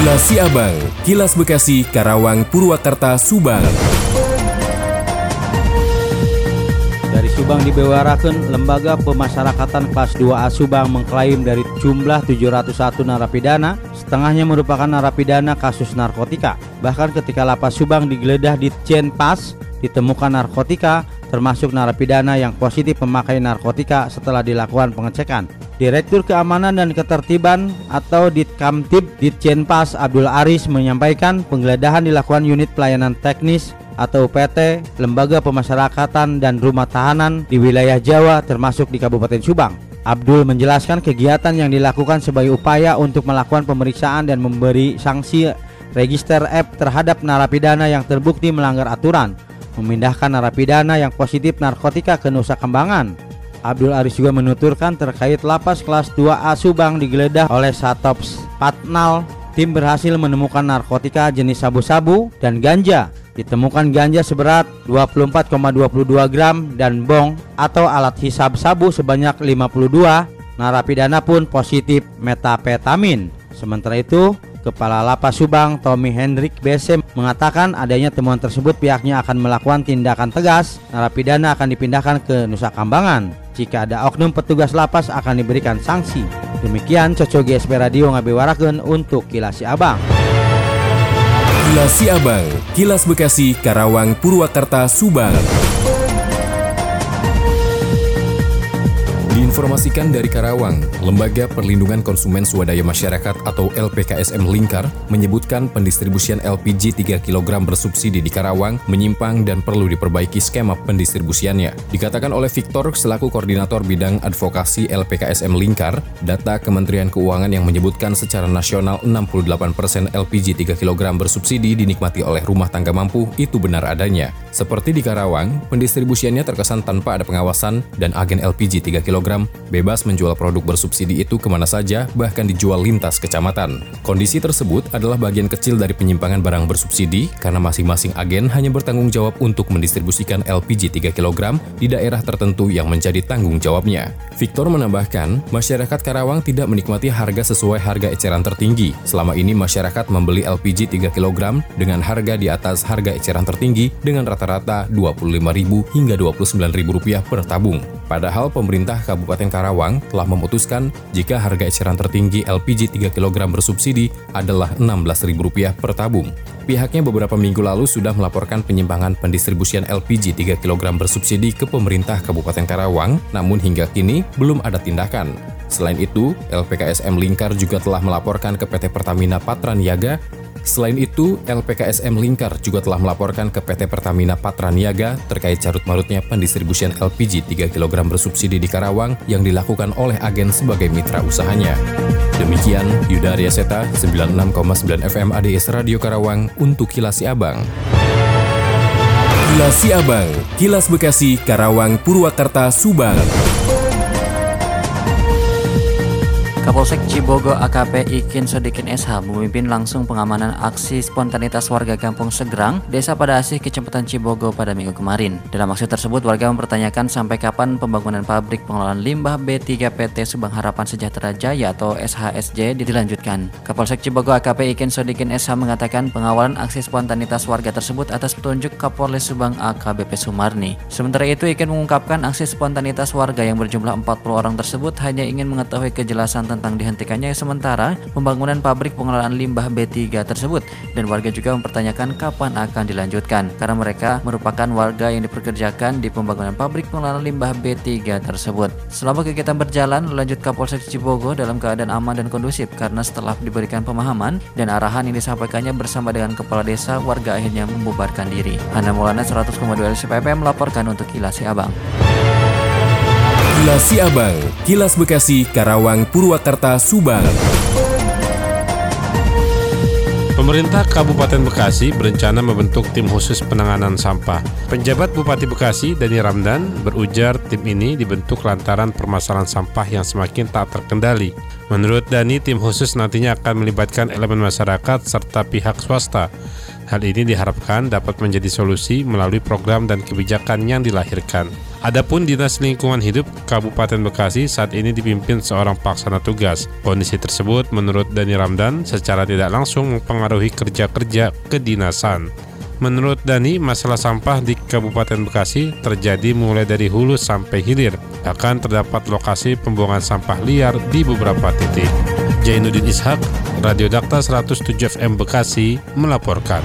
Kilas Siabang, Kilas Bekasi, Karawang, Purwakarta, Subang. Dari Subang dibewarakan Lembaga Pemasyarakatan kelas 2A Subang mengklaim dari jumlah 701 narapidana, setengahnya merupakan narapidana kasus narkotika. Bahkan ketika lapas Subang digeledah di Cienpas, ditemukan narkotika termasuk narapidana yang positif memakai narkotika setelah dilakukan pengecekan. Direktur Keamanan dan Ketertiban atau Ditkamtib Ditjenpas Abdul Aris menyampaikan penggeledahan dilakukan unit pelayanan teknis atau PT Lembaga Pemasyarakatan dan Rumah Tahanan di wilayah Jawa termasuk di Kabupaten Subang. Abdul menjelaskan kegiatan yang dilakukan sebagai upaya untuk melakukan pemeriksaan dan memberi sanksi register app terhadap narapidana yang terbukti melanggar aturan, memindahkan narapidana yang positif narkotika ke Nusa Kambangan, Abdul Aris juga menuturkan terkait lapas kelas 2A Subang digeledah oleh Satops Patnal. Tim berhasil menemukan narkotika jenis sabu-sabu dan ganja. Ditemukan ganja seberat 24,22 gram dan bong atau alat hisab sabu sebanyak 52 Narapidana pun positif metapetamin Sementara itu Kepala Lapas Subang Tommy Hendrik BC mengatakan adanya temuan tersebut pihaknya akan melakukan tindakan tegas. Narapidana akan dipindahkan ke Nusa Kambangan jika ada oknum petugas lapas akan diberikan sanksi demikian Coco GSP Radio ngabewarakeun untuk Kilasi Abang Kilasi Abang, Kilas Bekasi, Karawang, Purwakarta, Subang. Diinformasikan dari Karawang, Lembaga Perlindungan Konsumen Swadaya Masyarakat atau LPKSM Lingkar menyebutkan pendistribusian LPG 3 kg bersubsidi di Karawang menyimpang dan perlu diperbaiki skema pendistribusiannya. Dikatakan oleh Victor selaku koordinator bidang advokasi LPKSM Lingkar, data Kementerian Keuangan yang menyebutkan secara nasional 68% LPG 3 kg bersubsidi dinikmati oleh rumah tangga mampu itu benar adanya. Seperti di Karawang, pendistribusiannya terkesan tanpa ada pengawasan dan agen LPG 3 kg bebas menjual produk bersubsidi itu ke mana saja, bahkan dijual lintas kecamatan. Kondisi tersebut adalah bagian kecil dari penyimpangan barang bersubsidi karena masing-masing agen hanya bertanggung jawab untuk mendistribusikan LPG 3 kg di daerah tertentu yang menjadi tanggung jawabnya. Victor menambahkan, masyarakat Karawang tidak menikmati harga sesuai harga eceran tertinggi. Selama ini masyarakat membeli LPG 3 kg dengan harga di atas harga eceran tertinggi dengan rata-rata Rp25.000 hingga Rp29.000 per tabung. Padahal pemerintah Kabupaten Karawang telah memutuskan jika harga eceran tertinggi LPG 3 kg bersubsidi adalah Rp16.000 per tabung. Pihaknya beberapa minggu lalu sudah melaporkan penyimpangan pendistribusian LPG 3 kg bersubsidi ke pemerintah Kabupaten Karawang, namun hingga kini belum ada tindakan. Selain itu, LPKSM Lingkar juga telah melaporkan ke PT Pertamina Patraniaga Selain itu, LPKSM Lingkar juga telah melaporkan ke PT Pertamina Patraniaga terkait carut-marutnya pendistribusian LPG 3 kg bersubsidi di Karawang yang dilakukan oleh agen sebagai mitra usahanya. Demikian Yuda Arya Seta, 96,9 FM ADS Radio Karawang untuk Kilasi Abang. Kilasi Abang, Kilas Bekasi, Karawang, Purwakarta, Subang. Kapolsek Cibogo AKP Ikin Sodikin SH memimpin langsung pengamanan aksi spontanitas warga Kampung Segerang, Desa Padasih, Kecamatan Cibogo pada minggu kemarin. Dalam aksi tersebut, warga mempertanyakan sampai kapan pembangunan pabrik pengelolaan limbah B3 PT Subang Harapan Sejahtera Jaya atau SHSJ dilanjutkan. Kapolsek Cibogo AKP Ikin Sodikin SH mengatakan pengawalan aksi spontanitas warga tersebut atas petunjuk Kapolres Subang AKBP Sumarni. Sementara itu, Ikin mengungkapkan aksi spontanitas warga yang berjumlah 40 orang tersebut hanya ingin mengetahui kejelasan tentang dihentikannya sementara pembangunan pabrik pengelolaan limbah B3 tersebut dan warga juga mempertanyakan kapan akan dilanjutkan karena mereka merupakan warga yang diperkerjakan di pembangunan pabrik pengelolaan limbah B3 tersebut. Selama kegiatan berjalan, lanjut Kapolsek Cibogo dalam keadaan aman dan kondusif karena setelah diberikan pemahaman dan arahan yang disampaikannya bersama dengan kepala desa, warga akhirnya membubarkan diri. Hana Maulana 100,2 LCPP melaporkan untuk Kilasi Abang. Kilas Abang, Kilas Bekasi, Karawang, Purwakarta, Subang. Pemerintah Kabupaten Bekasi berencana membentuk tim khusus penanganan sampah. Penjabat Bupati Bekasi, Dani Ramdan, berujar tim ini dibentuk lantaran permasalahan sampah yang semakin tak terkendali. Menurut Dani, tim khusus nantinya akan melibatkan elemen masyarakat serta pihak swasta. Hal ini diharapkan dapat menjadi solusi melalui program dan kebijakan yang dilahirkan. Adapun Dinas Lingkungan Hidup Kabupaten Bekasi saat ini dipimpin seorang pelaksana tugas. Kondisi tersebut menurut Dani Ramdan secara tidak langsung mempengaruhi kerja-kerja kedinasan. Menurut Dani, masalah sampah di Kabupaten Bekasi terjadi mulai dari hulu sampai hilir. Akan terdapat lokasi pembuangan sampah liar di beberapa titik. Jainuddin Ishak, Radio Dakta 107 FM Bekasi, melaporkan.